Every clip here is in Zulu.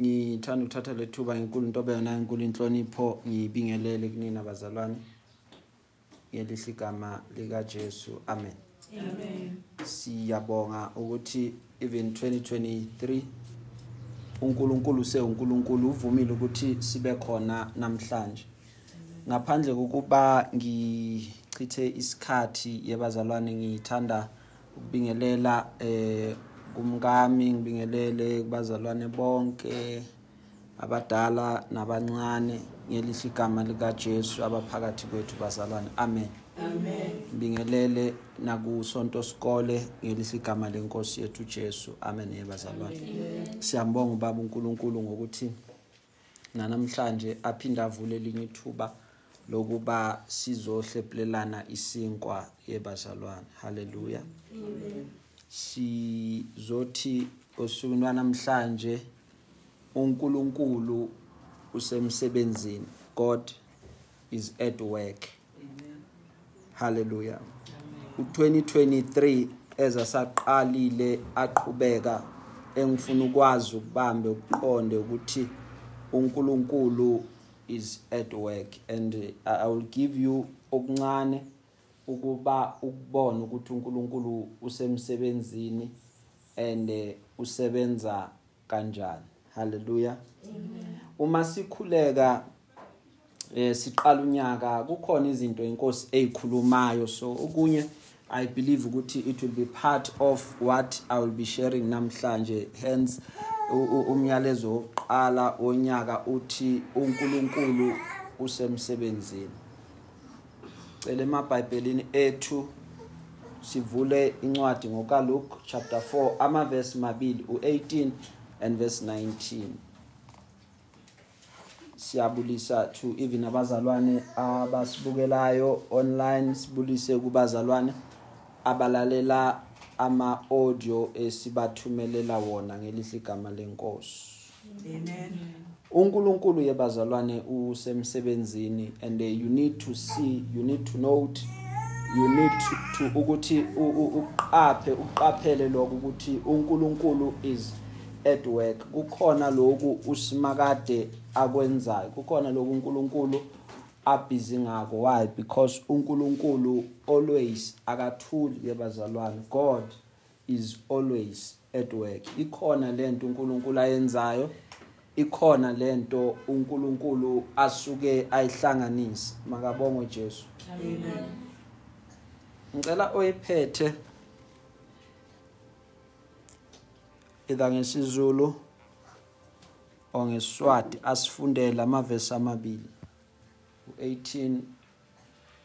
ngithanda ukuthatha lethuba ngenkulu into yona enkulu inhlonipho ngibingelele kunina bazalwane. Ngelihle igama likaJesu. Amen. Amen. siyabonga ukuthi even 2023 uNkulunkulu useuNkulunkulu uvumile ukuthi sibe khona namhlanje. Ngaphandle kokuba ngichithe isikhathi yebazalwane ngithanda ukubingelela eh kumkami ngibingelele kubazalwane bonke abadala nabancane ngelihle igama likaJesu abaphakathi kwethu bazalwane. Amen. Amen. ngibingelele nakusonto sikole ngelihle igama lenkosi yethu Jesu. Amen yebazalwane siyambonga ubaba uNkulunkulu ngokuthi namhlanje aphinda avule elinye ithuba lokuba sizohlephulelana isinkwa yebazalwane haleluya sizothi osukwini namhlanje uNkulunkulu usemsebenzini. God is at work. Haleluya u2023 ezasaqalile aqhubeka engifuna ukwazi ukubambe ukuqonde ukuthi uNkulunkulu is at work and I will give you okuncane ukuba ukubona ukuthi uNkulunkulu usemsebenzini and usebenza kanjani. Haleluya uma sikhuleka eh siqala unyaka kukhona izinto inkosi ezikhulumayo. So okunye i believe ukuthi it will be part of what i will be sharing namhlanje. Hence umyalezo wokuqala onyaka uthi uNkulunkulu usemsebenzini. Cela emabhayibhelini ethu sivule incwadi ngokaLuke chapter 4 amaverse mabili u18 and verse 19 siyabulisa to even abazalwane abasibukelayo online sibulise kubazalwane abalalela ama audio esibathumelela wona ngelihle igama lenkosi Amen. uNkulunkulu yebazalwane usemsebenzini and uh, you need to see you need to note you need to, to ukuthi uqaphe uqaphele lokho ukuthi uNkulunkulu is at work. Kukhona lokhu usimakade akwenzayo kukhona lokhu uNkulunkulu abhizi ngako why? Because uNkulunkulu always akathuli yebazalwane. God is always at work. Ikhona lento uNkulunkulu ayenzayo. Ikhona lento uNkulunkulu asuke ayihlanganise. Makabongwe Jesu. Amen. ngicela oyiphethe either ngesizulu or ngesiswati asifundele amavesi amabili u18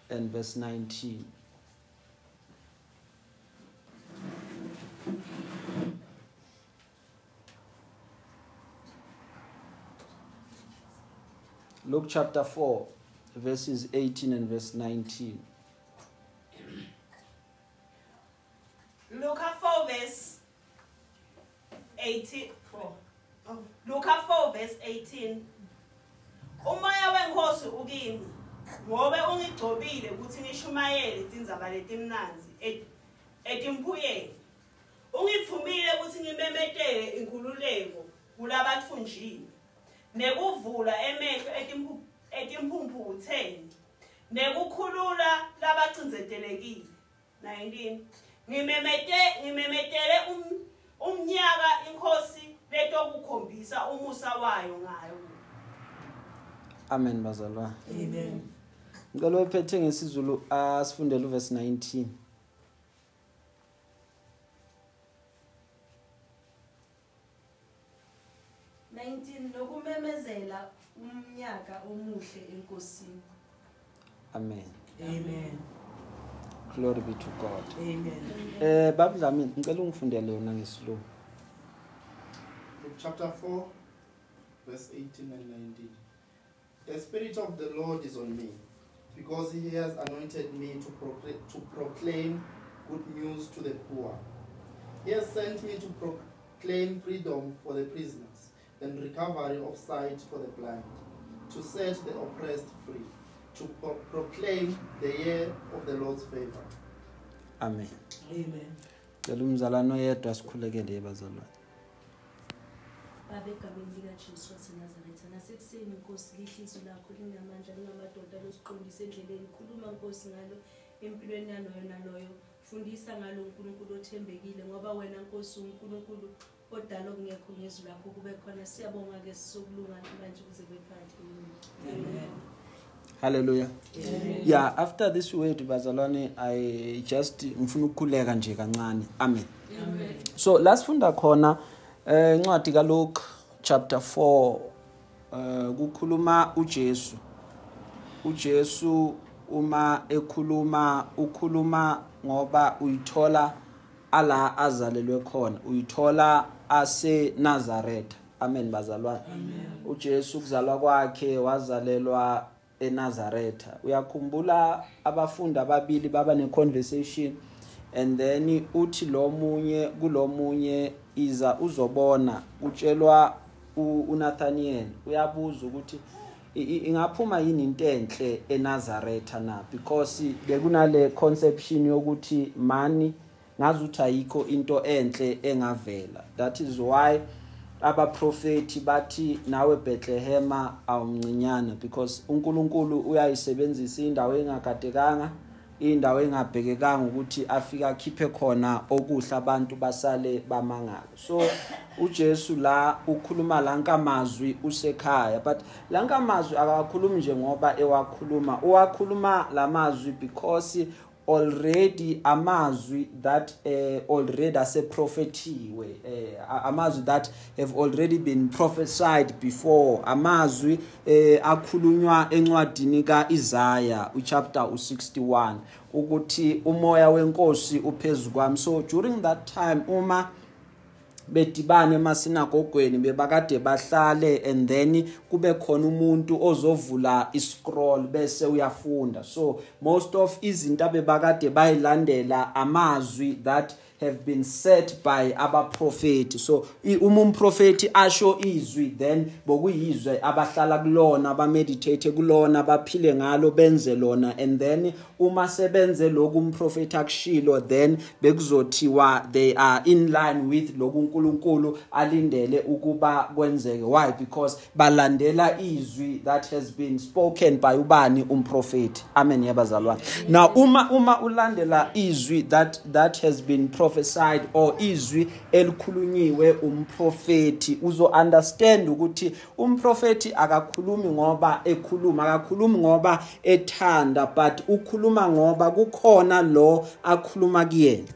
and verse 19 Luke chapter 4 verses 18 and verse 19 Luke 4 verse 18 4 oh. Luke 4 verse 18 Umoya wenkosi ukimi ngobe ungigcobile ukuthi ngishumayele izindzaba letimnanzi et- etimphuyeni ungivumile ukuthi ngimemetele inkululeko kulabathunjiwe nekuvula emehlo etimphumputheni nekukhulula labacindzetelekile 19 ngimemete ngimemetele um, umnyaka inkosi letokukhombisa umusa wayo ngayo. Amen bazalwane. Amen. ngicela oyiphethe ngesizulu asifundele uverse 19 19 nokumemezela umnyaka omuhle enkosini amen Amen. glory be to god Amen. eh babudlamini ngicela ungifundele yona ngesilungu Luke chapter 4, verse 18 and 19. The Spirit of the Lord is on me, because He has anointed me to, proclaim, to proclaim good news to the poor. He has sent me to proclaim freedom for the prisoners and recovery of sight for the blind, to set the oppressed free, to pro- proclaim the year of the Lord's favor. amen Amen. cela umzalwane oyedwa sikhulekele yebazalwane babe egameni likajesu wasenazaretha nasekuseni nkosi lihlizwi lakho linamandla lingamadoda losiqondise endleleni khuluma nkosi ngalo empilweni yaloyo naloyo fundisa ngalo unkulunkulu othembekile ngoba wena nkosi unkulunkulu odala okungekho ngezwi lakho kube khona siyabonga-ke sisokulunga manje kuze kwephakathi Amen. haleluya yeah after this word bazalwane i just ngifuna ukukhuleka nje kancane. Amen. So la sifunda khona eh incwadi kaLuke chapter 4 eh kukhuluma uJesu. uJesu uma ekhuluma ukhuluma ngoba uyithola ala azalelwe khona. Uyithola ase Nazareth amen bazalwane. uJesu kuzalwa kwakhe wazalelwa eNazaretha. Uyakhumbula abafundi ababili baba neconversation and then uthi lo munye kulomunye iza uzobona utshelwa u- uNathaniel. Uyabuza ukuthi i- i- ingaphuma yini into enhle eNazaretha na? Because bekunale conception yokuthi mani ngazi ukuthi ayikho into enhle engavela. That is why abaprofeti bathi nawe Bethlehema awumncinyana because uNkulunkulu uyayisebenzisa indawo engagadekanga indawo engabhekekanga ukuthi afike akhiphe khona okuhle abantu basale bamangala so uJesu la ukhuluma lankamazwi usekhaya but lankamazwi akakhulumi nje ngoba ewakhuluma uwakhuluma lamazwi because already amazwi that uh, already aseprofetiwe uh, amazwi that have already been prophesied before amazwi uh, akhulunywa encwadini kaIsaiah uchapter u61 ukuthi umoya wenkosi uphezulu kwami. So during that time uma bedibane emasinagogweni bebakade bahlale and then kube khona umuntu ozovula iscroll bese uyafunda. So most of izinto abebakade bayilandela amazwi that have been set by abaprofeti so i- uma umprofeti asho izwi then bokuyizwe abahlala kulona abameditate kulona baphile ngalo benze lona. And then uma sebenze lokhu umprofeti akushilo then bekuzothiwa they are in line with lokhu uNkulunkulu alindele ukuba kwenzeke. Why? Because balandela izwi that has been spoken by ubani? Umprofeti amen yabazalwane. Now uma uma ulandela izwi that that has been prophesied or izwi elikhulunyiwe umprofeti uzo understand ukuthi umprofeti akakhulumi ngoba ekhuluma akakhulumi ngoba ethanda but ukhuluma ngoba kukhona lo akhuluma kuyena.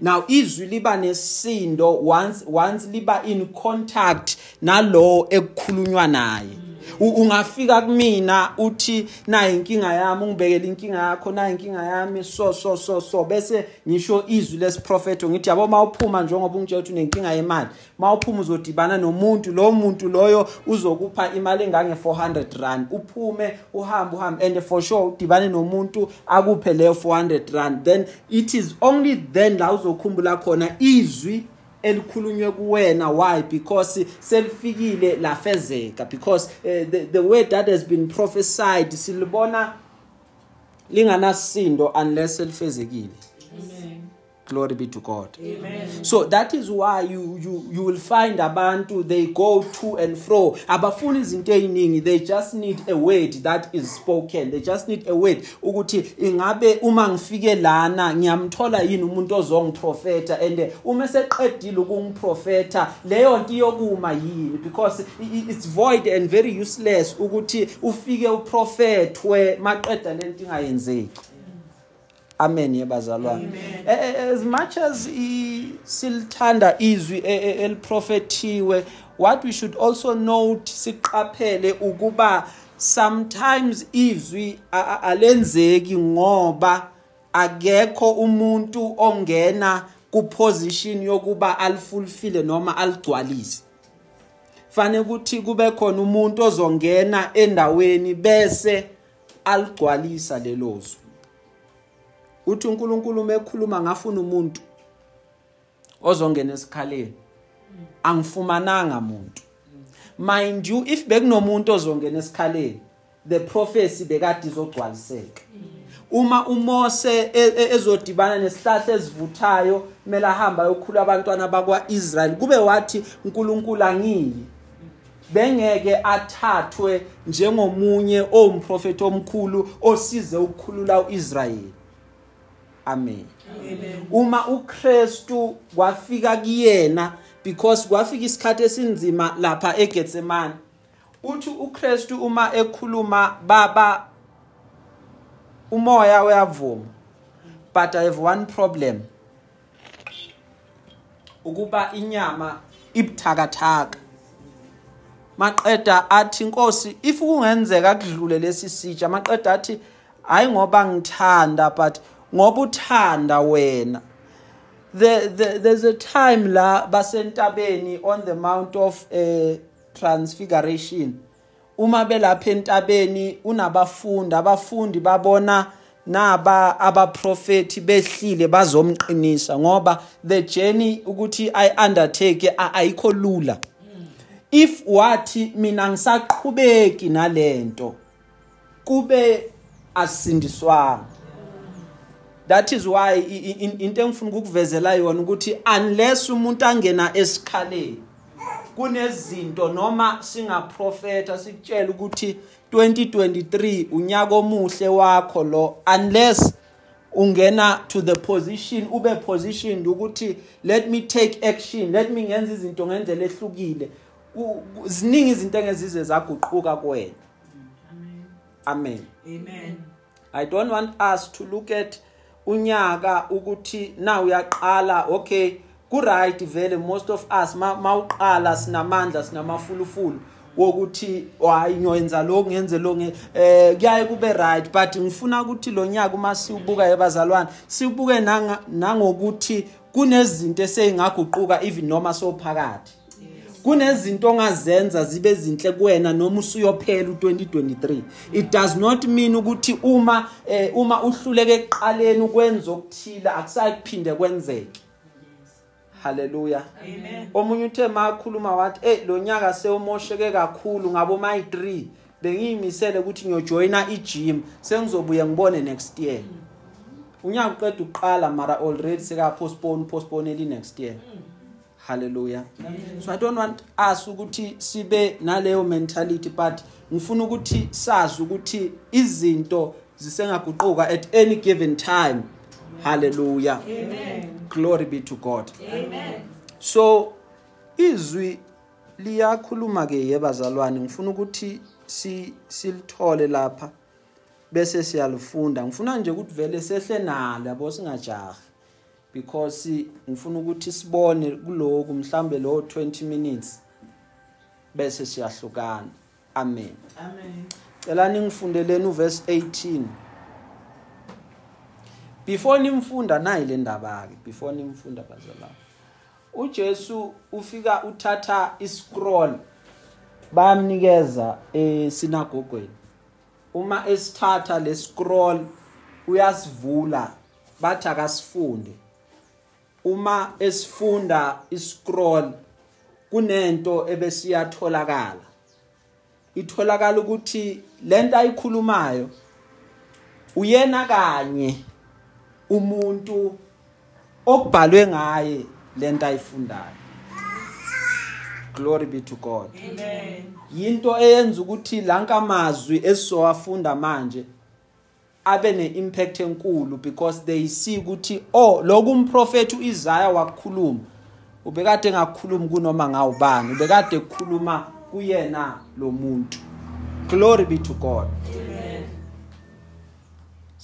Now izwi liba nesindo once once liba in contact nalo ekukhulunywa naye. Ungafika kumina uthi nayi inkinga yami ungibekele inkinga yakho nayi inkinga yami so so so so. Bese ngisho izwi lesiprofeto ngithi yabo mawuphuma njengoba ungitshela ukuthi unenkinga yemali mawuphuma uzodibana nomuntu lo muntu loyo uzokupha imali engange 400 rand. Uphume uhambe uhambe and for sure udibane nomuntu akuphe leyo 400 rand. Then it is only then la uzokhumbula khona izwi elikhulunywe kuwena. Why? Because selifikile lafezeka. Because uh, the, the word that has been prophesied silibona linganasindo unless selifezekile. Amen. Glory be to god. Amen. so that is why you you you will find abantu they go to and fro. Abafuni izinto eziningi they just need a word that is spoken. They just need a word ukuthi ingabe uma ngifike lana ngiyamthola yini umuntu ozongiprofeta and uma seqedile ukungiprofeta leyo nto iyokuma yini? Because i- i- it's void and very useless ukuthi ufike uprofethwe maqeda lento ingayenzeki. Amen yebazalwane Eh, eh, as much as silithanda izwi e- e- eliprofethiwe what we should also note siqaphele ukuba sometimes izwi alenzeki ngoba akekho umuntu ongena kuposition yokuba alifulfile noma aligcwalise. Fanele ukuthi kube khona umuntu ozongena endaweni bese aligcwalisa lelo zwi uthi uNkulunkulu uma ekhuluma ngafuna umuntu ozongena esikhaleni angifumananga umuntu mind you if bekunomuntu ozongena esikhaleni the prophecy bekade izogcwaliseka. Uma uMose e- e- ezodibana nesihlahla esivuthayo kumele ahamba ayokhula abantwana bakwaIsrael kube wathi uNkulunkulu angiyi. Bengeke athathwe njengomunye owumprofeti omkhulu osize ukukhulula uIsrayeli. Amen. Uma uKristu kwafika kuyena because kwafika isikhathi esinzima lapha eGetsemane uthi uKristu uma ekhuluma baba umoya uyavuma. But i have one problem. Ukuba inyama ibuthakathaka. Maqeda athi inkosi if kungenzeka kudlule lesi sitsha maqeda athi hayi ngoba ngithanda but ngoba uthanda wena. The, the there's a time la basentabeni on the mount of uh, transfiguration. Uma belapha entabeni unabafundi abafundi babona naba abaprofeti behlile bazomqinisa ngoba the journey ukuthi i undertake ayikho lula. If wathi mina ngisaqhubeki nalento kube asindiswanga. That is why into engifuna ukukuvezela yona ukuthi unless umuntu angena esikhaleni kunezinto noma singaprofeta sikutshela ukuthi 2023 unyaka omuhle wakho lo unless ungena to the position ube positioned ukuthi let me take action let me ngenza izinto ngendlela ehlukile. Ziningi izinto engezize zaguquka kuwena. Amen. Amen. I don't want us to look at unyaka ukuthi na uyaqala okay ku right vele most of us ma mawuqala sinamandla sinamafulufulu wokuthi hayi ngiyenza lo ngenze lo nge- eh kuyaye kube right but ngifuna ukuthi lo nyaka uma siubuka ebazalwane sibuke nanga nangokuthi kunezinto eseyingaguquka even noma sophakathi kunezinto ongazenza zibe zinhle kuwena noma usuyophela u2023 it does not mean ukuthi uma eh, uma uhluleke ekuqaleni ukwenza okuthila akusakuphinde kwenzeke. Haleluya Amen. omunye uthe makhuluma wathi eh lo nyaka sewumosheke kakhulu ngabo my 3 bengiyimisele ukuthi ngiyojoina igym. Sengizobuye ngibone next year. Unyaka uqeda uqala mara already seka postpone postpone eli next year. Hallelujah. So i don't want us ukuthi sibe naleyo mentality but ngifuna ukuthi sazi ukuthi izinto zisengaguquka at any given time. Hallelujah. Amen. glory be to god. Amen. so izwi liyakhuluma ke yebazalwane ngifuna ukuthi si silithole lapha bese siyalifunda. Ngifuna nje ukuthi vele sehle nalo yabo singajahi. Because ngifuna ukuthi sibone kuloku mhlambe lo 20 minutes bese siyahlukana. Amen. Amen. cela ningifundeleni uverse 18 before nimfunda nayi le ndaba ke before nimfunda bazalwane. uJesu ufika uthatha iscroll bayamnikeza esinagogweni. Uma esithatha le scroll uyasivula bathi akasifunde. Uma esifunda iscroll kunento ebesiyatholakala. Itholakala ukuthi lento ayikhulumayo uyena kanye umuntu okubhalwe ngaye lento ayifundayo. Glory be to god. Amen. yinto eyenza ukuthi lankamazwi esizowafunda manje abe ne-impact enkulu because they see ukuthi oh loku umprofeti uIsaiah wakukhuluma. Ubekade engakhulumi kunoma ngawubani ubekade ekukhuluma kuyena lo muntu. Glory be to god. Amen.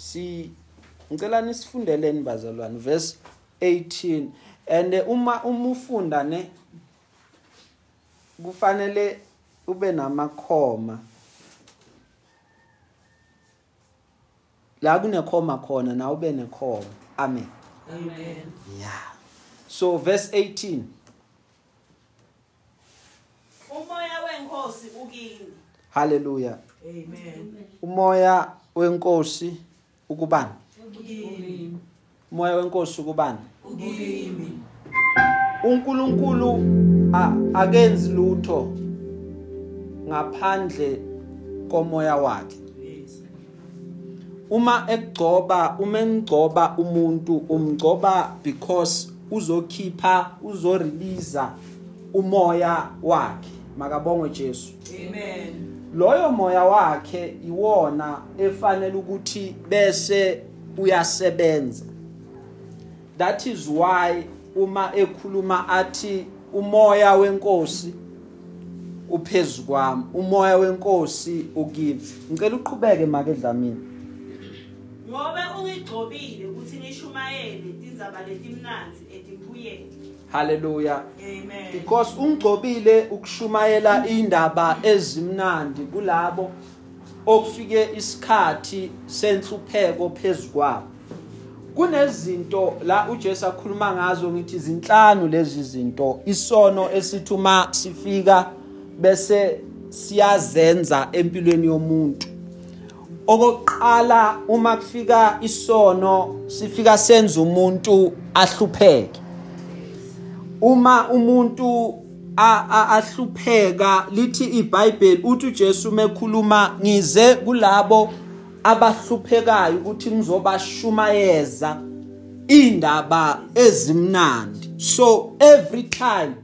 si ngicela nisifundeleni bazalwane verse 18 and uma uma ufunda ne kufanele ube namakhoma. La kunekhoma khona na ube nekhoma amen Amen. yeah so verse 18 umoya wenkosi ukini hallelujah Amen. umoya wenkosi ukubani Ukimi. umoya wenkosi ukubani Ukimi. uNkulunkulu a- akenzi lutho ngaphandle komoya wakhe. Uma ekugcoba uma engigcoba umuntu umgcoba because uzokhipha uzorelease umoya wakhe. Makabongwe Jesu. Amen. loyo moya wakhe iwona efanele ukuthi bese uyasebenza. That is why uma ekhuluma athi umoya wenkosi uphezulu kwami umoya wenkosi ukimi ngicela uqhubeke make dlamini. Ngoba ungigcobile ukuthi ngishumayele tindzaba letimnanzi etiphuyeni haleluya amen. Because ungcobile ukushumayela indaba ezimnandi kulabo okufike isikhathi senhlupheko phezukwabo kunezinto la uJesu akhuluma ngazo ngithi izinhlanu lezi zinto. Isono esithi uma sifika bese siyazenza empilweni yomuntu. Okokuqala uma kufika isono sifika senza umuntu ahlupheke. Uma umuntu ahlupheka lithi iBhayibheli uthi uJesu mekhuluma ngize kulabo abahluphekayo ukuthi ngizobashumayeza indaba ezimnandi. So every time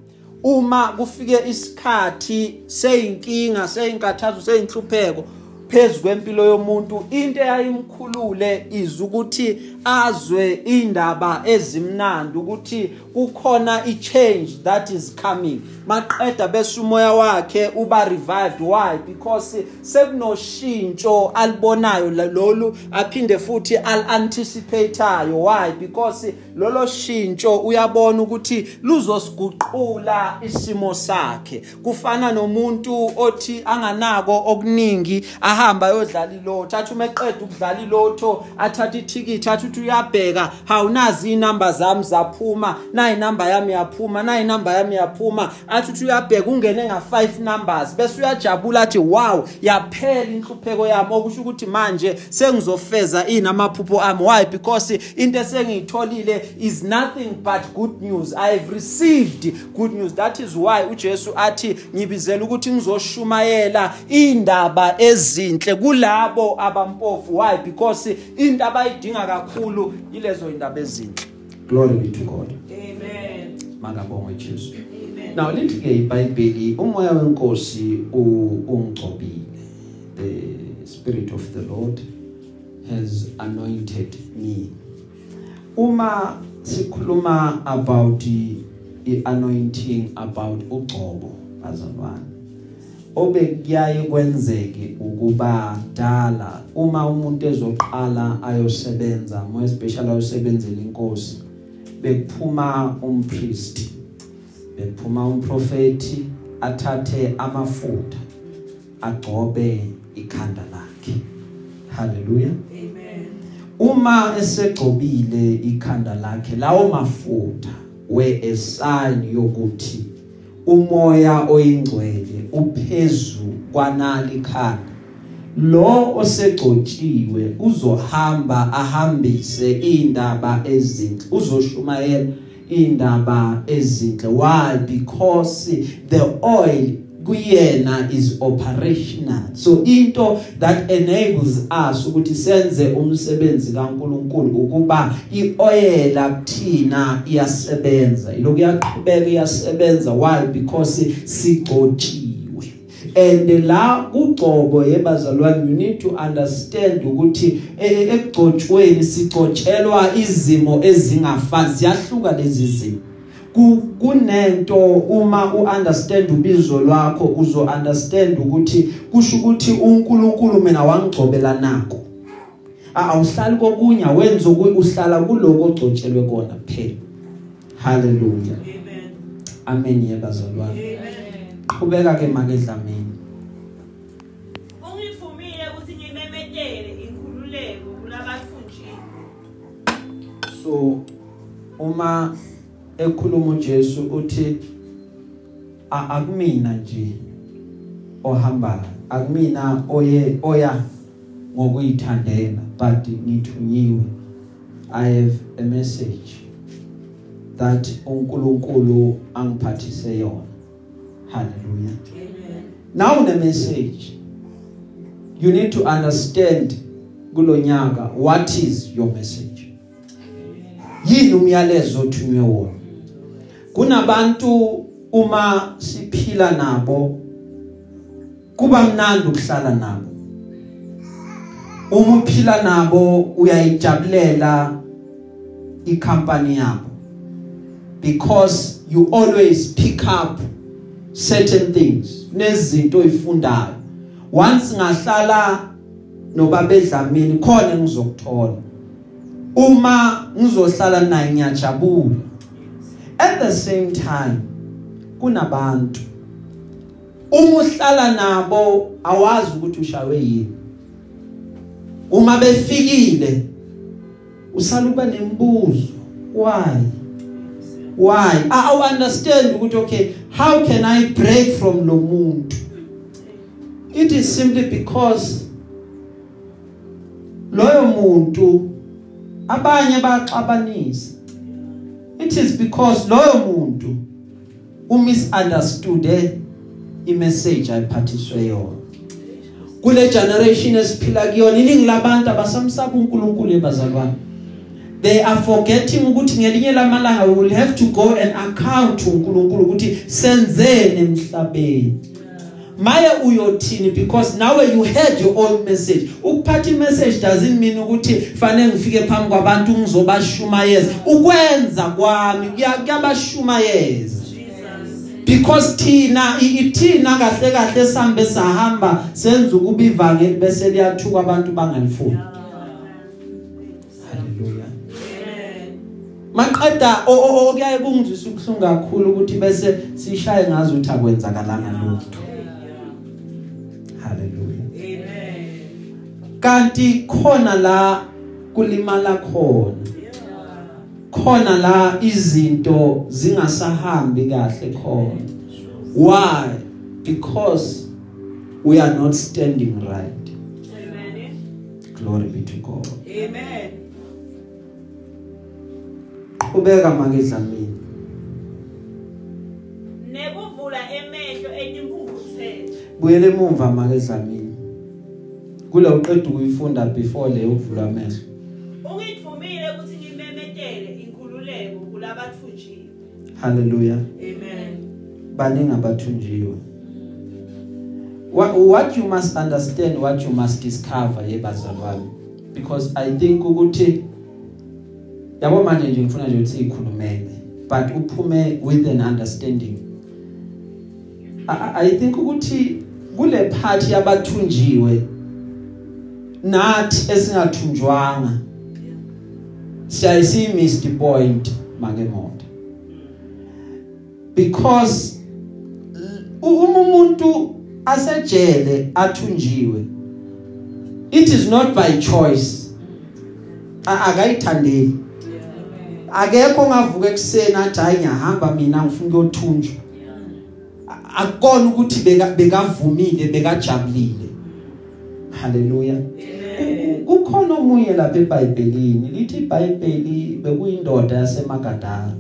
uma kufike isikhathi seyinkinga seyinkathazo seyinhlupheko phezu kwempilo yomuntu into eyayimkhulule izukuthi azwe indaba ezimnandi ukuthi kukhona i-change that is coming. Maqeda bese umoya wakhe uba revived. Why? Because sekunoshintsho alibonayo la- lolu aphinde futhi al-anticipateayo why? Because lolo shintsho uyabona ukuthi luzosiguqula isimo sakhe. Kufana nomuntu othi anganako okuningi ahamba yodlala ilotho athi uma eqeda ukudlala ilotho athatha ithikithi athi uthi uyabheka hawu nazi inamba zami zaphuma nayi inamba yami yaphuma nayi inamba yami yaphuma athi uthi uyabheka ungene nga-five numbers bese uyajabula athi wow yaphela inhlupheko yami. Okusho ukuthi manje sengizofeza ini amaphupho ami. Why? Because into esengiyitholile is nothing but good news. I have received good news. That is why ujesu athi ngibizela ukuthi ngizoshumayela indaba ezinhle kulabo abampofu. Why? Because into abayidinga kakhulu yilezo indaba ezinhle. Glory be to god. Amen. Makabongwe jesu. Amen. Now lithi ke iBhayibheli umoya wenkosi u- ungcobile the spirit of the lord has anointed me. Uma sikhuluma about i- i-anointing about ugcobo bazalwane obekuyaye kwenzeke ukuba dala. Uma umuntu ezoqala ayosebenza more especially ayosebenzela inkosi bekuphuma umpriest bephuma umprofeti athathe amafutha agcobe ikhanda lakhe. Haleluya Amen. uma esegcobile ikhanda lakhe lawo mafutha we a sign yokuthi umoya oyingcwele uphezu kwanali ikhanda lo osegcotshiwe uzohamba ahambise indaba ezinhle uzoshumayela indaba ezinhle. Why? Because the oil kuyena is operational. So into that enables us ukuthi senze umsebenzi kaNkuluNkulu ukuba ioyela kuthina iyasebenza. Iloku yaqhubeka iyasebenza. Why? Because sigcotshiwe. And la kugcobo yebazalwane you need to understand ukuthi eh, ekugcotshweni sicotshelwa izimo ezingafani ziyahluka lezi zimo. Ku- kunento uma uunderstand ubizo lwakho uzo understand ukuthi kusho ukuthi uNkulunkulu mina wangicobela nako. Awuhlali kokunye wenza ukuthi uhlala kuloko ogcotshelwe kona kuphela. Haleluya Amen. amen yebazalwane Amen. qhubeka ke make so uma ekhuluma uJesu uthi "A- akumina nje ohamba akumina oye oya ngokuyithandela but ngithunyiwe. I have a message that uNkulunkulu angiphathise yona. Hallelujah. Amen. now une message. You need to understand kulonyaka what is your message? Yini umyalezo othunywe wona? Kunabantu uma siphila nabo kuba mnandi ukuhlala nabo. Uma uphila nabo uyayijabulela ikhampani yabo. Because you always pick up certain things nezinto oyifundayo. Once ngahlala nobabedlamini khona engizokuthola uma ngizohlala naye ngiyajabula. At the same time kunabantu. Uma uhlala nabo awazi ukuthi ushawe yini. Uma befikile usala uba nembuzo. Why? Why? I understand ukuthi okay how can i break from lo muntu? It is simply because loyo muntu abanye baxabanisa. It is because loyo muntu umisunderstood imessage ayiphathiswe yona. Kule generation esiphila kuyona iningi labantu abasamsaba uNkulunkulu ebazalwane. They are forgetting ukuthi ngelinye lamalanga we will have to go and account uNkulunkulu ukuthi senzene emhlabeni. Maye uyothini? Because nawe you heard your own message. Ukuphatha imessage doesn't mean ukuthi fanele ngifike phambi kwabantu ngizobashumayeza. Ukwenza kwami kuyabashumayeza. Because thina ithina kahle kahle sambe sahamba senza ukuba ivangeli bese liyathuka abantu bangalifuni. Haleluya maqeda okuyaye kungizwisa ubhlungu kakhulu ukuthi bese sishaye ngazo ukuthi akwenzakalanga lutho. Kanti khona la kulimala khona khona la izinto zingasahambi kahle khona why because we are not standing right Amen. glory be to god Amen. ubeka makedlamini Nekuvula emehlo etimpungutshela. buyele emuva makedlamini kule uqeda ukuyifunda before le ukuvula amehlo. Ungithumile ukuthi ngimemetele inkululeko kulabathunjiwe. haleluya Amen. baningi abathunjiwe. What, what you must understand what you must discover yebazalwane because i think ukuthi yabo manje nje ngifuna nje ukuthi ikhulumele but uphume with an understanding. I, I I think ukuthi kule part yabathunjiwe nathi esingathunjwanga siyayisi missed point makemoto because uma umuntu asejele athunjiwe it is not by choice. Akayithandeli. Akekho ongavuka ekseni athi hayi ngiyahamba mina ngifuna ukuyothunjwa. Akukona ukuthi beka bekavumile bekajabulile. Haleluya Ku- kukhona omunye lapha eBhayibhelini. Lithi iBhayibheli bekuyindoda yasemagadara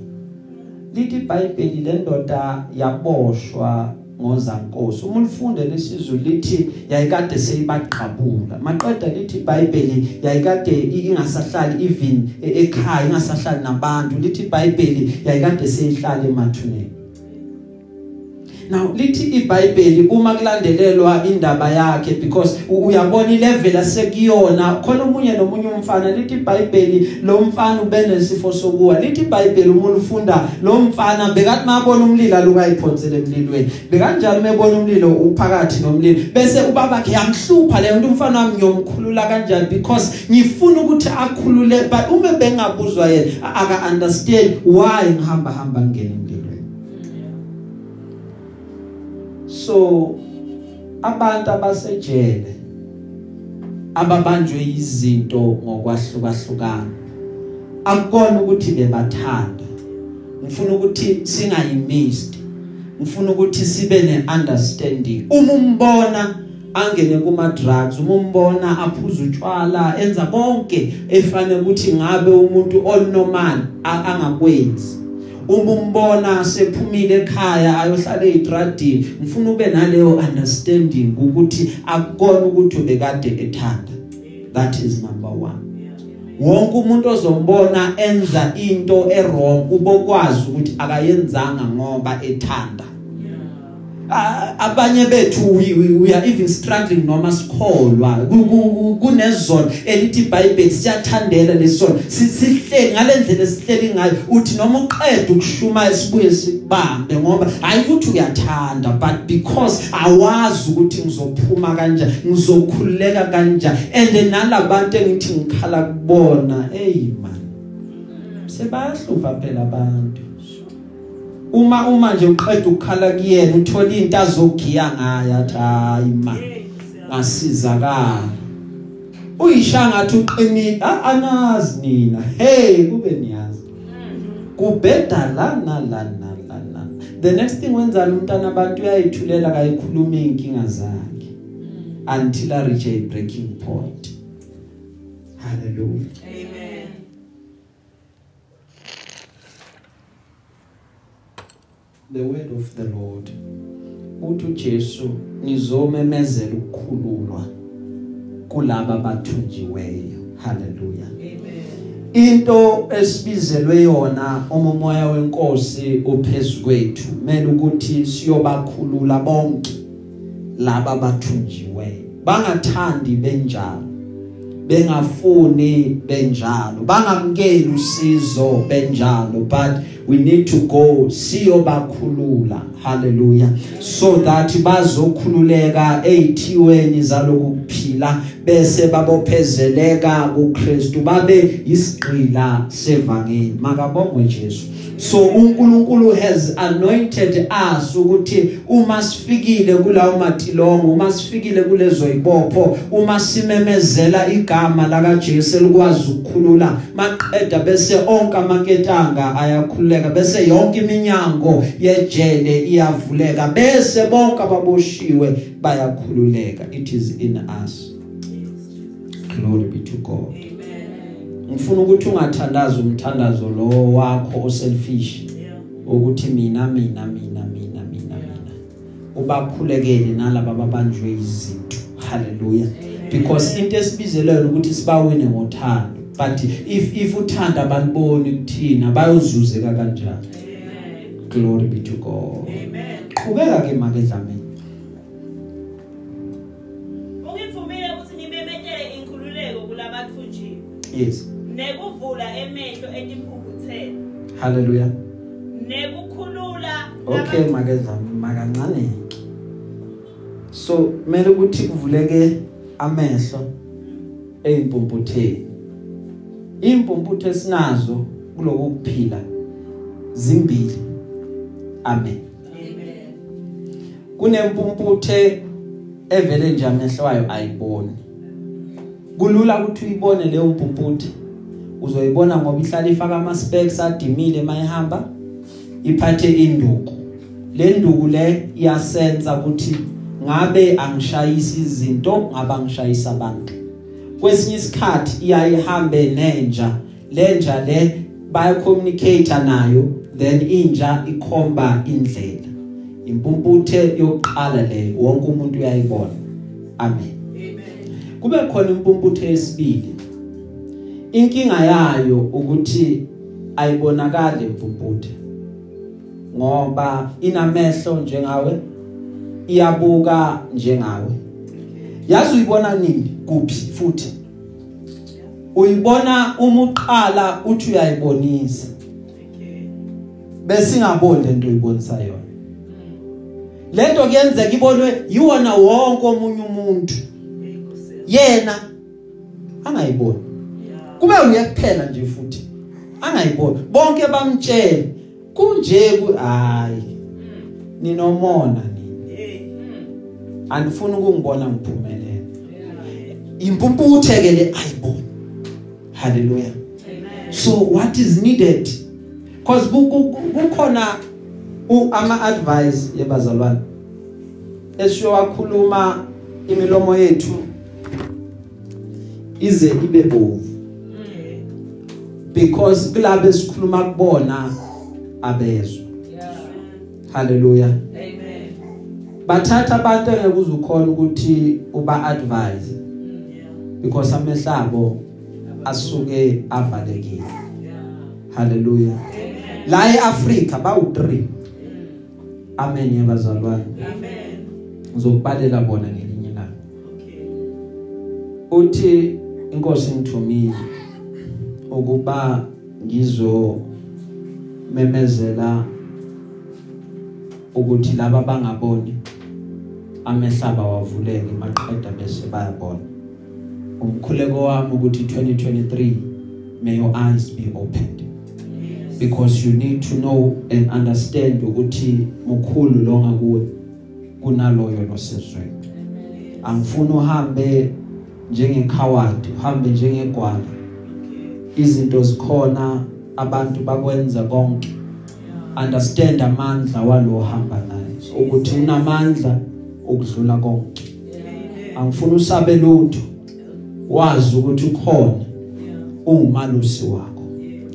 lithi iBhayibheli le ndoda yaboshwa ngozankosi. Uma ulifunde lesizwe lithi yayikade seyibaqhabula maqeda lithi iBhayibheli yayikade ingasahlali even e- ekhaya ingasahlali nabantu. Lithi iBhayibheli yayikade seyihlala emathuneni. Now lithi iBhayibheli uma kulandelelwa indaba yakhe because u- uyabona ilevel asekuyona khona umunye nomunye umfana lithi iBhayibheli lo mfana ubenesifo sokuwa lithi iBhayibheli uma ulifunda lo mfana bekathi mabona umlilo alukayiphonsele emlilweni bekanjalo mebona umlilo uphakathi nomlilo bese ubabakhe yamhlupha le nto umfana wami ngiyomkhulula kanjani because ngifuna ukuthi akhulule but uma bengabuzwa yena a- aka understand why ngihamba hamba ngene so abantu abasejele ababanjwe izinto ngokwahlukahlukana. Akukona ukuthi bebathanda. Ngifuna ukuthi singayimist. Ngifuna ukuthi sibe neunderstanding. Uma umbona angene kuma drugs uma umbona aphuza utshwala enza konke efanele ukuthi ngabe umuntu onormal a- angakwenzi. Uma umbona sephumile ekhaya ayohlala ezitradini ngifuna ube naleyo understanding ukuthi akukona ukuthi ubekade ethanda. That is number 1 wonke umuntu ozombona enza into errong ubokwazi ukuthi akayenzanga ngoba ethanda. Ah, abanye bethu we, we, we are even struggling noma sikholwa. Ku- ku- ku- kunezona elithi iBhayibheli siyathandela lesona sihle ngalendlela esihleli ngayo uthi noma uqeda ukushuma sibuye sikubambe ngoba hayi ukuthi uyathanda but because awazi ukuthi ngizophuma kanjani ngizokhululeka kanjani and nalabantu engithi ngikhala kubona hey man sebahlupha phela abantu uma uma nje uqeda ukukhala kuyena uthola into azogiya ngayo athi hayi man ngasizakala uyisha ngathi uqinile Ah, anazi nina. Hey kube niyazi. Kubheda la na la na la na the next thing wenzani umntana abantu uyayithulela kayikhuluma inkinga zakhe until a reach a breaking point. Hallelujah. Amen. The word of the lord. Uthi uJesu nizomemezela ukukhululwa kulabo bathunjiweyo hallelujah. Amen. into esibizelwe yona umoya wenkosi ophezulu kwethu kumele ukuthi siyobakhulula bonke laba bathunjiweyo bangathandi benjalo bengafuni benjalo bangamkeli usizo benjalo but we need to go siyobakhulula. Hallelujah. So that bazokhululeka ezithiweni zalokuphila bese babophezeleka kuKristu babe isigqila sevangeli. Makabongwe Jesu. So uNkulunkulu has anointed us ukuthi uma sifikile kulawo matilongo uma sifikile kulezo ibopho uma simemezela igama laka Jesu elikwazi ukukhulula maqeda bese onke amaketanga ayakhululeka bese yonke iminyango yejele iyavuleka bese bonke ababoshiwe bayakhululeka it is in us glory be to God Amen. Ngifuna ukuthi ungathandaza umthandazo lo wakho oselfish Yeah. ukuthi mina mina mina mina mina mina. Ubakhulekele nalabo ababanjwe izinto. Hallelujah. Because into esibizelwe ukuthi sibawine ngothando. But if if uthanda abaniboni kuthina bayozuzeka kanjani. Amen. glory be to God. Amen. qhubeka ke make dlamini Ungivumile ukuthi ngimemetele inkululeko kulabathunjiwe. Yes. Hallelujah. Nekukhulula okay make dlamini makancane. So kumele ukuthi kuvuleke amehlo eimpumputheni impumputhe sinazo kuloku kuphila zimbili. Amen. Amen. kunempumputhe evele nje amehlo wayo ayiboni. Kulula ukuthi uyibone leyo mpumputhe uzoyibona ngoba ihlala ifaka ama specs adimile mayihamba iphathe induku. Le nduku le iyasensa ukuthi ngabe angishayisi izinto ngaba ngishayisa abantu. Kwesinye isikhathi iyayihambe nenja lenja le baya communicate nayo then inja ikhomba indlela. Impumputhe yokuqala le wonke umuntu uyayibona. Amen. Amen. kube khona impumputhe yesibili. Inkinga yayo ukuthi ayibonakali impumputhe ngoba inamehlo njengawe iyabuka njengawe. Yazi uyibona nini kuphi futhi? Uyibona uma uqala uthi uyayibonisa bese ingaboni lento uyibonisa yona. Lento kuyenzeka ibonwe yiwona wonke omunye umuntu. Yena angayiboni. Kube uye kuphela nje futhi. Angayiboni. Bonke bamtshela kunje ku hayi. Ninomona nini? Andifuni ukungibona ngiphumelela impumputhe ke le ayiboni. Haleluya so what is needed? Because kukhona ama advice yebazalwane esiyowakhuluma imilomo yethu ize ibe bovu. Because kulabo esikhuluma kubona abezwe Yeah. haleluya Amen. bathatha abantu engeke uzukhona ukuthi uba advise Mm, Yeah. because amehlabo asuke avalekile Yeah. haleluya la eAfrika bawu3 amen yabazalwane Amen. ngizokubalela bona ngelinye ilanga Okay. uthi inkosi ngithumile ukuba ngizo memezela ukuthi laba bangaboni amehlaba wavuleke maqeda bese bayabona. Umkhuleko wami ukuthi 2023 may your eyes be opened. Because you need to know and understand ukuthi mukhulu longa kuwe kunaloyo losezweni angifuni uhambe njengecoward uhambe njengegwala. Izinto zikhona abantu bakwenza konke. Understand amandla walo hamba naye. Ukuthi unamandla ukudlula konke. Angifuni usabe lutho. Wazi ukuthi ukhona ungumalusi wakho.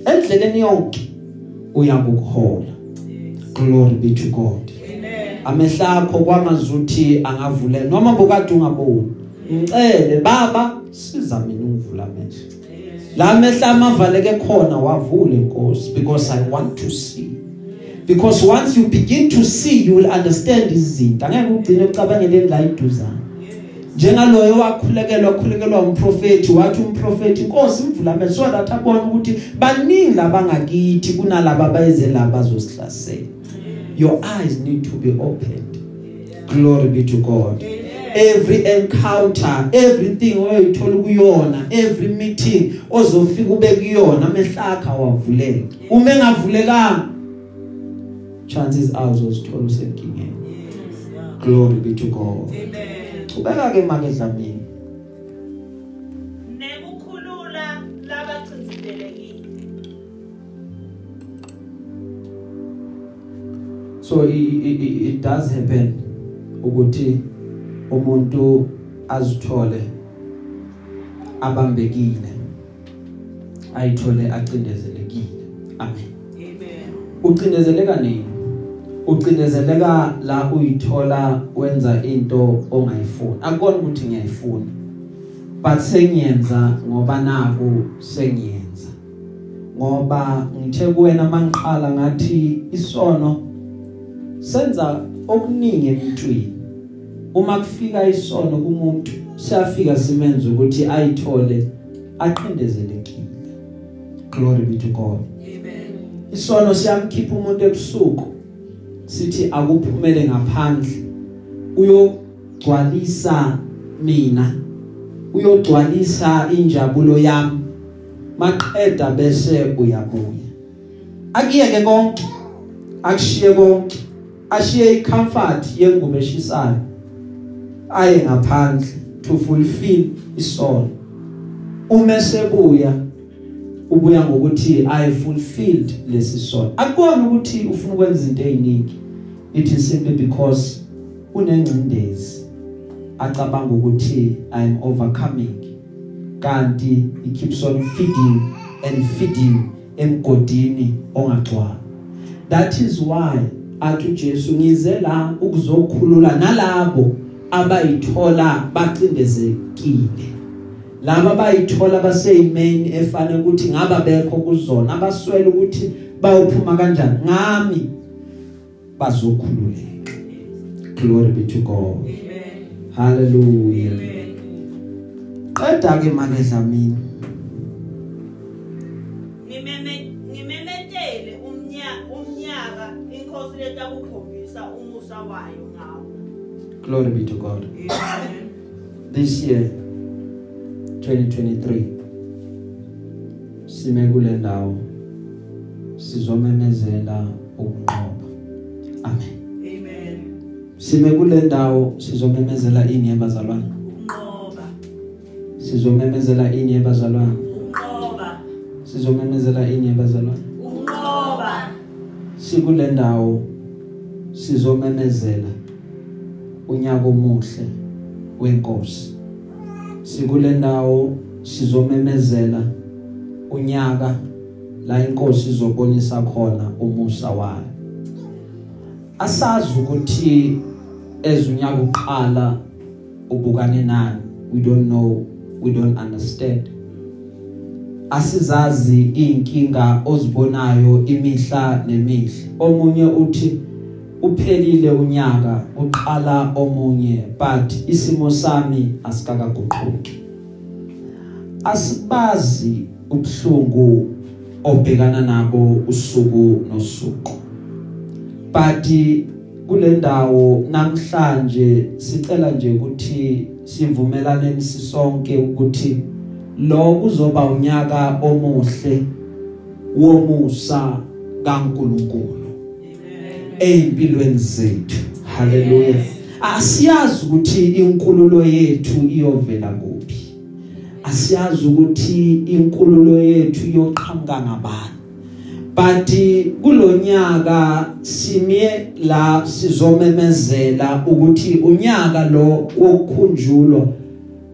Endleleni yonke uyakuhola. Glory be to god. Amehla akho kwangazuthi angavuleka noma bokade ungaboni ngicele baba siza mina ungivula amehlo. La mehla amavaleke khona wavule inkosi because i want to see. Because once you begin to see you will understand izinto. Angeke ugcine ucabangeleni la iduzana njengaloyo wakhulekelwa khulukelwa umprofeti wathi umprofeti inkosi imvula amehlo so that abone ukuthi baningi labangakithi kunalabo abayeze la bazosihlasela your eyes need to be opened. Glory be to god. Every encounter everything oyithola kuyona every meeting ozofika ube kuyona amehlakha wavuleka uma engavulekanga. Chances are uzozithola usenkingeni. Glory be to god. Ubeka ke manje dlamini. Nekukhulula labacinzelekile so it, it- it does happen ukuthi umuntu azithole abambekile ayithole acindezelekile. Amen. Amen. ucindezeleka nini? Ucindezeleka la uyithola wenza into ongayifuni. Akubona ukuthi ngiyayifuna but sengiyenza ngoba naku sengiyenza. Ngoba ngithe kuwena mangiqala ngathi isono senza okuningi emntwini. Uma kufika isono kumuntu siyafika simenze ukuthi ayithole aqindezelekile glory be to god. Amen. isono siyamkhipha umuntu ebusuku sithi akuphumele ngaphandle uyogcwalisa mina uyogcwalisa injabulo yami. Maqeda bese uyabuya. Akiyeke konke akushiye konke ashiye icomfort yengubo eshisayo. Aye ngaphandle to fulfill isono uma sebuya ubuya ngokuthi i fulfilled lesi sono akubona ukuthi ufuna ukwenza izinto eziningi. It is simply because unengcindezi. Acabanga ukuthi i am overcoming. Kanti he keeps on feeding and feeding emgodini ongagcwala that is why athi uJesu ngize la ukuzokhulula nalabo abayithola bacindezekile laba bayithola baseyimeni efanele ukuthi ngaba bekho kuzona abaswele ukuthi bayophuma kanjani. Ngami bazokhululeka. Glory be to god. Amen. hallelujah. Amen. qeda ke manje dlamini. Glory be to god Amen. this year 2023 sime kule ndawo sizomemezela ukunqoba amen Amen. sime kule ndawo sizomemezela ini yabazalwane Ukunqoba. sizomemezela ini yabazalwane Ukunqoba. sizomemezela ini yabazalwane Ukunqoba. sikule ndawo sizomemezela unyaka omuhle wenkosi. Sikule ndawo sizomemezela unyaka la inkosi izobonisa khona umusa wayo. Asazi ukuthi ezunyaka uqala ubukane nani? We don't know we don't understand. Asizazi inkinga ozibonayo imihla nemihla. Omunye uthi uphelile unyaka uqala omunye but isimo sami asikakaguquki. Asibazi ubhlungu obhekana nabo usuku nosuku. But kule ndawo namhlanje sicela nje ukuthi sivumelane sisonke ukuthi lo kuzoba unyaka omuhle womusa kaNkuluNkulu. Ezimpilweni zethu. Haleluya asiyazi ukuthi inkululo yethu iyovela kuphi. Asiyazi ukuthi inkululo yethu iyoqhamuka ngabani. But kulonyaka simye la sizomemezela ukuthi unyaka lo wokukhunjulwa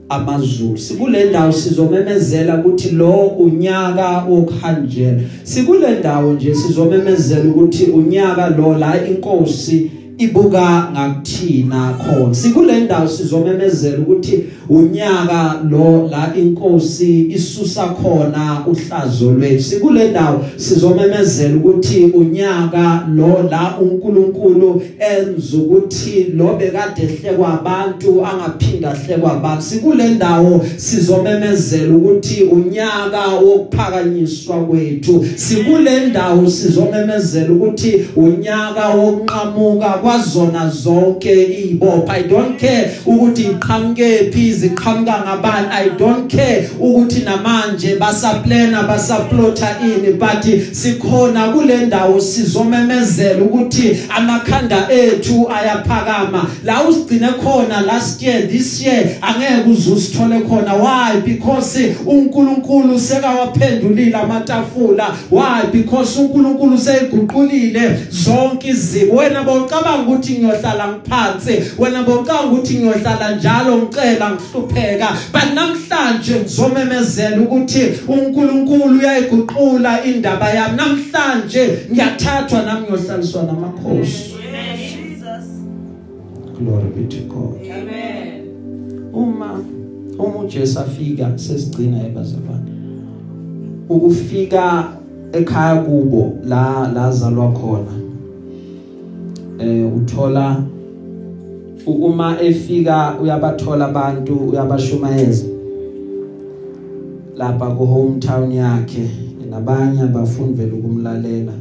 amazulu. Sikule ndawo sizomemezela ukuthi lo unyaka wokhanjela sikule ndawo nje sizomemezela ukuthi unyaka lo la inkosi ibuka ngakuthina khona. Sikule ndawo sizomemezela ukuthi unyaka lo la inkosi isusa khona uhlazo lwethu. Sikule ndawo sizomemezela ukuthi unyaka lo la uNkulunkulu enza ukuthi lo bekade ehlekwa abantu angaphinda ehlekwa abantu sikule ndawo sizomemezela ukuthi unyaka wokuphakanyiswa kwethu. Sikule ndawo sizomemezela ukuthi unyaka wokunqamuka kwazona zonke izibopha i don't care ukuthi iqhamuke phi ziqhamuka ngabani. I don't care ukuthi namanje basaplana basaplota ini but sikhona kule ndawo sizomemezela ukuthi amakhanda ethu ayaphakama. La usigcine khona last year this year angeke uzusithole khona. Why? Because uNkulunkulu sekawaphendulile amatafula. Why? Because uNkulunkulu seyiguqulile zonke izimo wena bawucabanga ukuthi ngiyohlala ngiphansi wena bawucabanga ukuthi ngiyohlala njalo ngicela ngihlupheka but namhlanje ngizomemezela ukuthi uNkulunkulu uyayiguqula indaba yami namhlanje ngiyathathwa nami ngiyohlaliswa namakhosi Amen. Jesus. glory be to God Amen. uma uma uJesu afika sesigcina ebazalwane ukufika ekhaya kubo la lazalwa khona eh uthola u- uma efika uyabathola abantu uyabashumayeza. Lapha ku hometown yakhe nabanye abafundi vele ukumlalela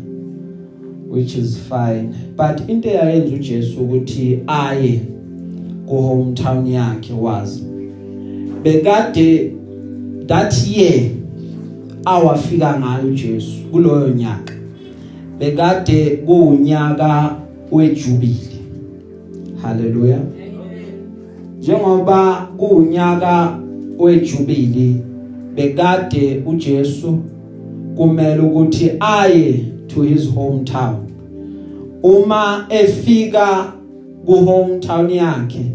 which is fine. But into eyayenza uJesu ukuthi aye ku hometown yakhe wazi bekade that year awafika ngayo uJesu kuloyo nyaka bekade kuunyaka wejubile haleluya njengoba kuunyaka wejubili bekade uJesu kumele ukuthi aye to his hometown. Uma efika ku hometown yakhe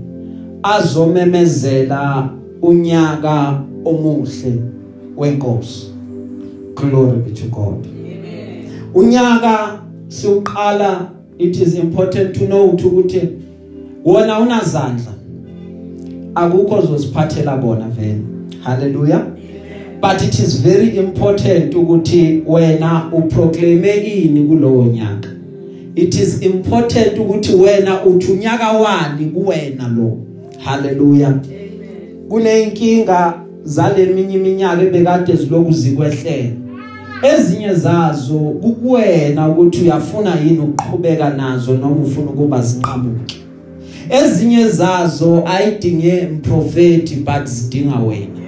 azomemezela unyaka omuhle wenkosi. Glory be to god. Unyaka siuqala it is important to know ukuthi wona unazandla. Akukho ozosiphathela bona vele. Haleluya but it is very important ukuthi wena uproclaime ini kulowo nyaka. It is important ukuthi wena uthi unyaka wani kuwena lo. Haleluya kuneyinkinga zaleminye iminyaka ebekade ziloku zikwehlela ezinye zazo kukuwena ukuthi uyafuna yini ukuqhubeka nazo noma ufuna ukuba zinqamuke ezinye zazo ayidinge umprofeti but zidinga wena.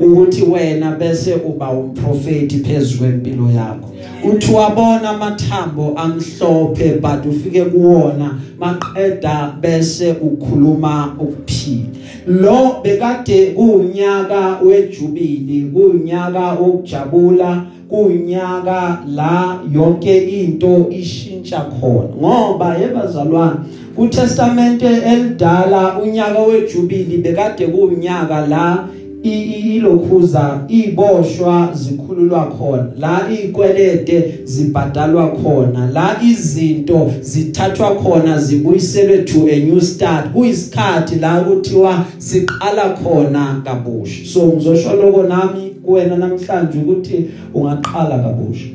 Ukuthi wena bese uba umprofeti phezulu kwempilo yakho. Uthi wabona amathambo amhlophe but ufike kuwona maqeda bese ukhuluma ukuphila lo bekade kuunyaka wejubili kuunyaka okujabula kuunyaka la yonke into ishintsha khona. Ngoba yebazalwane kuTestamente elidala unyaka wejubili bekade kuunyaka la i- i- ilokhuza iboshwa zikhululwa khona la ikwelede zibhadalwa khona la izinto zithathwa khona zibuyiselwe to a new start. Kuyisikhathi la kuthiwa siqala khona kabusha. So ngizosho lokho nami kuwena namhlanje ukuthi ungaqala kabusha.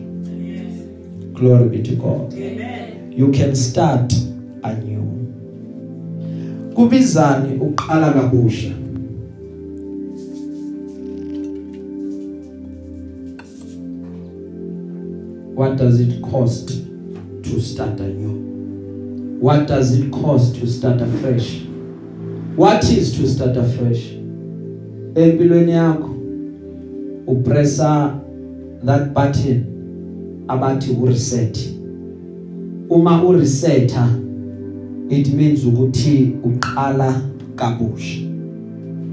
Glory be to god. Amen. you can start anew. Kubizani uqala kabusha? What does it cost to start anew? What does it cost to start afresh? What is to start afresh? Empilweni yakho. Upressa that button abathi ureset. Uma uresetha it means ukuthi uqala kabusha.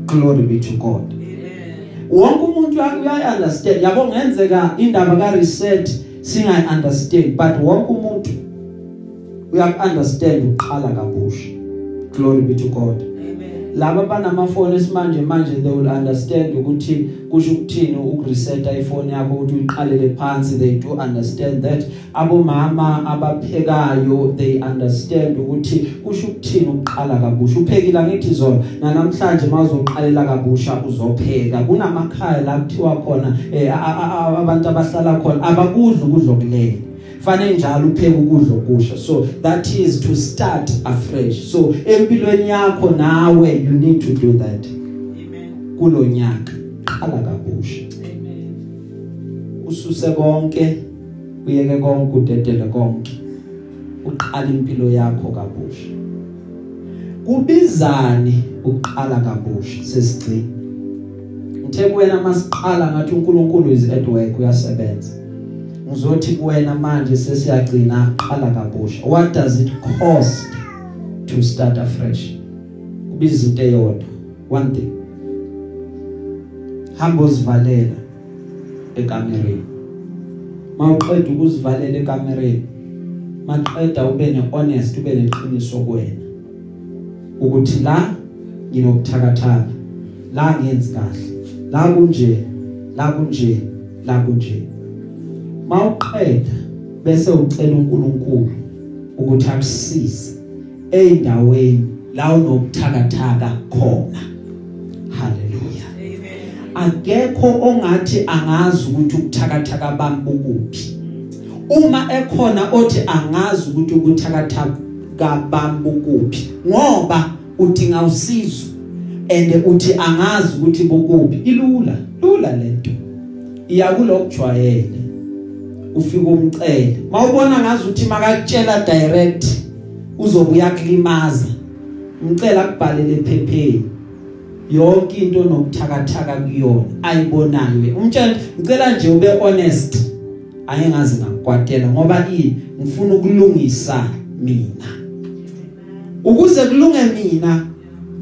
Glory be to god. Wonke umuntu uyayi understand yabo ngenzeka indaba ka reset singayi understand but wonke umuntu uyak understand uqala kabusha. Glory be to god. Laba banamafoni esimanje manje they will understand ukuthi kusho ukuthini ukureseta ifoni yakho ukuthi uyiqalele phansi. They do understand that. Abomama abaphekayo they understand ukuthi kusho ukuthini ukuqala kabusha. Uphekile ngithi zona namhlanje mawuzoqalela kabusha uzopheka. Kunamakhaya la kuthiwa khona eh, a- a- a- abantu abahlala khona abakudla ukudla okulela fanele njalo upheke ukudla okusha. So that is to start afresh. So empilweni yakho nawe you need to do that. Amen. kulonyaka qala kabusha. Amen. ususe konke uyeke konke udedele konke. Uqala impilo yakho kabusha. Kubizani uqala kabusha sesigcina ngithe kuwena masiqala ngathi uNkulunkulu is at work uyasebenza. Ngizothi kuwena manje sesiyagcina qala kabusha. What does it cost to start afresh? Kubiza into eyodwa. One thing. Hamba uzivalela ekamereni. Mawuqeda ukuzivalela ekamereni maqeda ube nehonest ube neqiniso kuwena ukuthi la nginokuthakathaka la ngenzi kahle la kunje la kunje la kunje. Mawuqeda bese ucela uNkulunkulu ukuthi akusize eindaweni la unokuthakathaka khona. Haleluya Amen. akekho ongathi angazi ukuthi ukuthakathaka bami bukuphi. Uma ekhona othi angazi ukuthi ukuthakathaka bami bukuphi ngoba udinga usizo and uthi angazi ukuthi bukuphi. Ilula lula lento. Iyakulokujwayele ufika umcele mawubona ngazi ukuthi makakutshela direct uzobuya kulimaza umcela akubhalele ephepheni. Yonke into nokuthakathaka kuyona ayibonayo. Umtshela ngicela nje ube honest. Ayengazi ngakwatela ngoba i ngifuna ukulungisa mina. Ukuze kulunge mina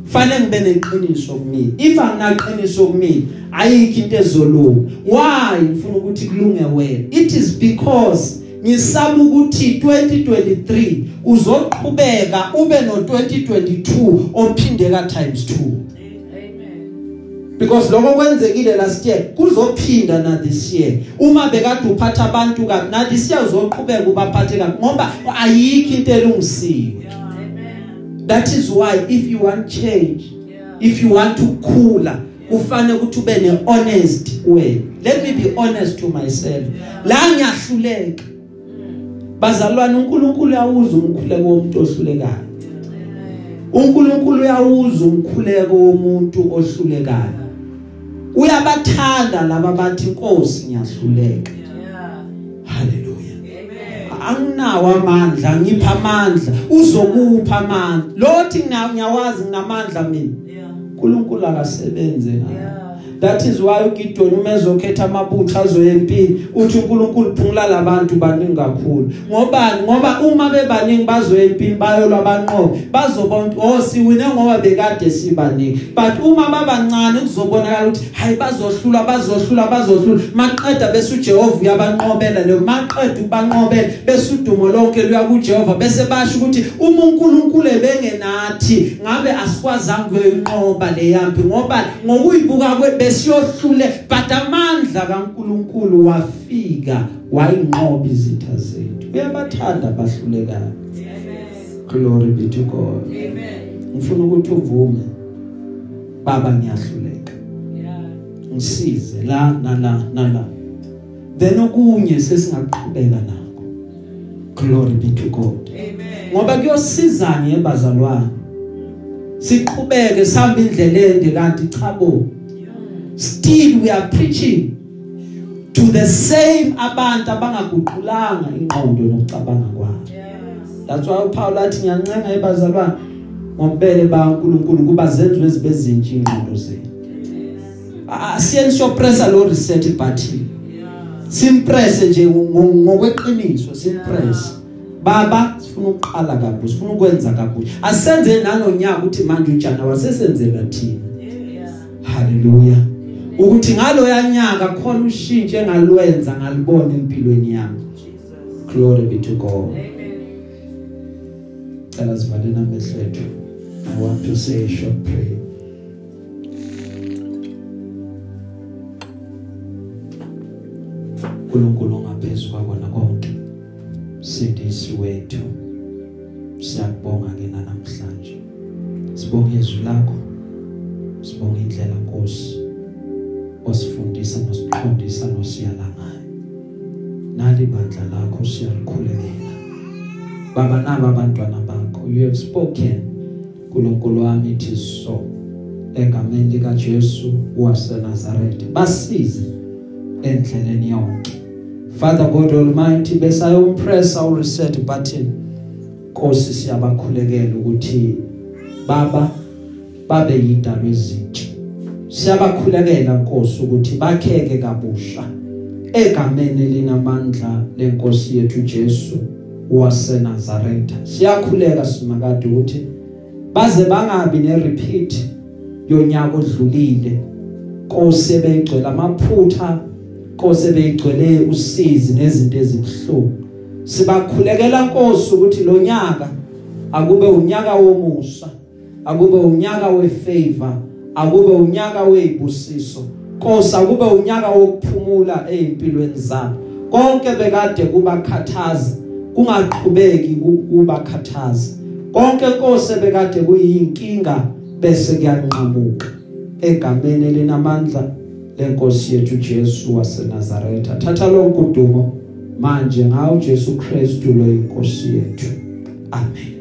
fanele ngibe neqiniso kumina. If anginaqiniso kumina ayikho into ezolunga. Why? Ngifuna ukuthi kulunge wena. It is because ngisaba ukuthi 2023 uzoqhubeka ube no 2022 ophindeka times 2 Amen. because lokho kwenzekile last year kuzophinda na this year. Uma bekade uphatha abantu kabi na this year uzoqhubeka ubaphathe kabi ngoba ayikho into elungisiwe. That is why if you want change Yeah. if you want to khula kufanele ukuthi ube ne honest way. Let me be honest to myself. La ngiyahluleka. Bazalwane uNkulunkulu uyawuza umkhuleko womuntu ohlulekayo. uNkulunkulu uyawuza umkhuleko womuntu ohlulekayo. Uyabathanda laba bathi inkosi ngiyahluleka. Anginawo amandla ngipha amandla uzokupha amandla lothi ngiyawazi nginamandla mina Yeah. uNkulunkulu akasebenze ngayo Yeah. That is why uGidon uma ezokhetha amabutho azoyempini uthi uNkulunkulu phungula labantu baningi kakhulu. Ngobani ngoba uma bebaningi bazoyempini bayolwa banqobe bazobona oh siwine ngoba bekade sibaningi. But uma babancane kuzobonakala ukuthi hayi bazohlula bazohlula bazohlula maqeda bese uJehova uyabanqobela leyo maqeda ubanqobela bese udumo lonke luya kuJehova bese basho ukuthi uma uNkulunkulu ebengenathi ngabe asikwazanga ukuyinqoba leyampi ngoba ngokuyibuka kwe besiyohlule but amandla kaNkuluNkulu wafika wayinqoba izitha zethu. Uyabathanda abahlulekayo. Glory be to God. Amen. ngifuna ukuthi uvume baba ngiyahluleka. Yeah. ngisize la nala nala then okunye sesingaqhubeka nakho. Glory be to God. Amen. ngoba kuyosizana yebazalwane siqhubeke sihamba indlela ende kanti cha bo still we are preaching to the same abantu abangaguqulanga ingqondo nokucabanga kwabo Yes. that's why uPaul athi ngiyancenga ebazalwane ngobele baNkulunkulu kuba zenziwe zibe zintsha ingqondo zenu asiyeni sopressa lo reset button Yeah. simpress nje ngo- ngokweqiniso simpress baba sifuna ukuqala kabusha sifuna ukwenza kabusha asenze nalonyaka ukuthi manje uJanuary sesenzela thina Yeah. Ukuthi ngalo yanyaka khona ushintshe engalwenza ngalibona empilweni yami. Glory be to God. Amen. cela sivaleni amehlo ethu. I want to say a short prayer. uNkulunkulu ngaphezulu kwakona konke sindisi wethu siyakubonga ke namhlanje sibonga izwi lakho. Sibonga indlela Nkosi. Osifundisa nosiqondisa nosiyala ngayo nali bandla lakho siyalikhulekela baba naba abantwana bakho you have spoken. uNkulunkulu wami it is so. Egameni lika Jesu waseNazaretha basize endleleni yonke. Father God Almighty besayompress our reset button. Nkosi siyabakhulekela ukuthi baba babe yidalwe ezintsha siyabakhulekela Nkosi ukuthi bakheke kabusha. Egameni linamandla lenkosi yethu Jesu waseNazaretha siyakhuleka simakade ukuthi baze bangabi nerepeat yonyaka odlulile. Nkosi beyigcwele amaphutha Nkosi beyigcwele usizi nezinto ezibhlungu sibakhulekela Nkosi ukuthi lo nyaka akube unyaka womusa akube unyaka wefavor. Akube unyaka wezibusiso Nkosi akube unyaka wokuphumula ezimpilweni zabo konke bekade kubakhathaza kungaqhubeki ku- kubakhathaza konke Nkosi bekade kuyinkinga bese kuyanqamuka. Egameni elinamandla lenkosi yethu Jesu waseNazaretha. Thatha lonke udumo manje ngawo Jesu Kristu lo inkosi yethu. Amen.